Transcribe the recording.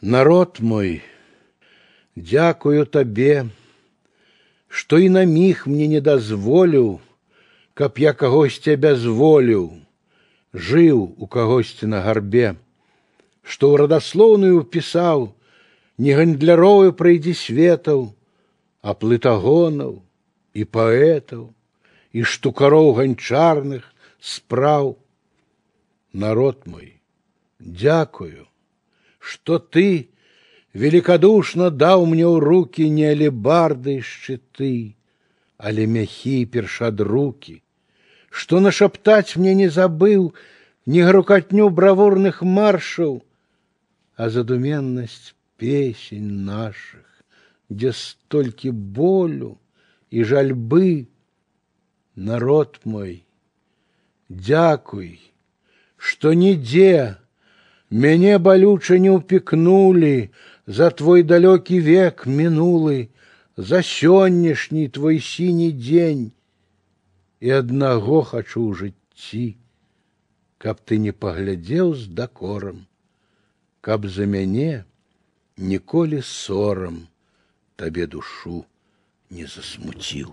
Народ мой, дзякую табе, што і на міг мне не дазволіў, каб я кагосьці абязволіў, жыў у кагосьці на гарбе, што ў радаслоўную пісаў не гандляровы прыйдзі светаў, а плытагонаў і паэтаў і штукароў ганчарных спраў. Народ мой, дзякую что ты великодушно дал мне у руки не алебарды щиты, але мяхи першадруки, что нашептать мне не забыл ни грукотню бравурных маршаў, а задуменность песень наших, где столькі болю и жальбы. Народ мой, дякуй, что нигде Мяне балюча не ўпікнулі за твой далёкі век мінулы, за сённяшні твой сіні дзень. І аднаго хачу ў жыцці, каб ты не паглядзеў з дакорам, каб за мяне ніколі сорам табе душу не засмуціў.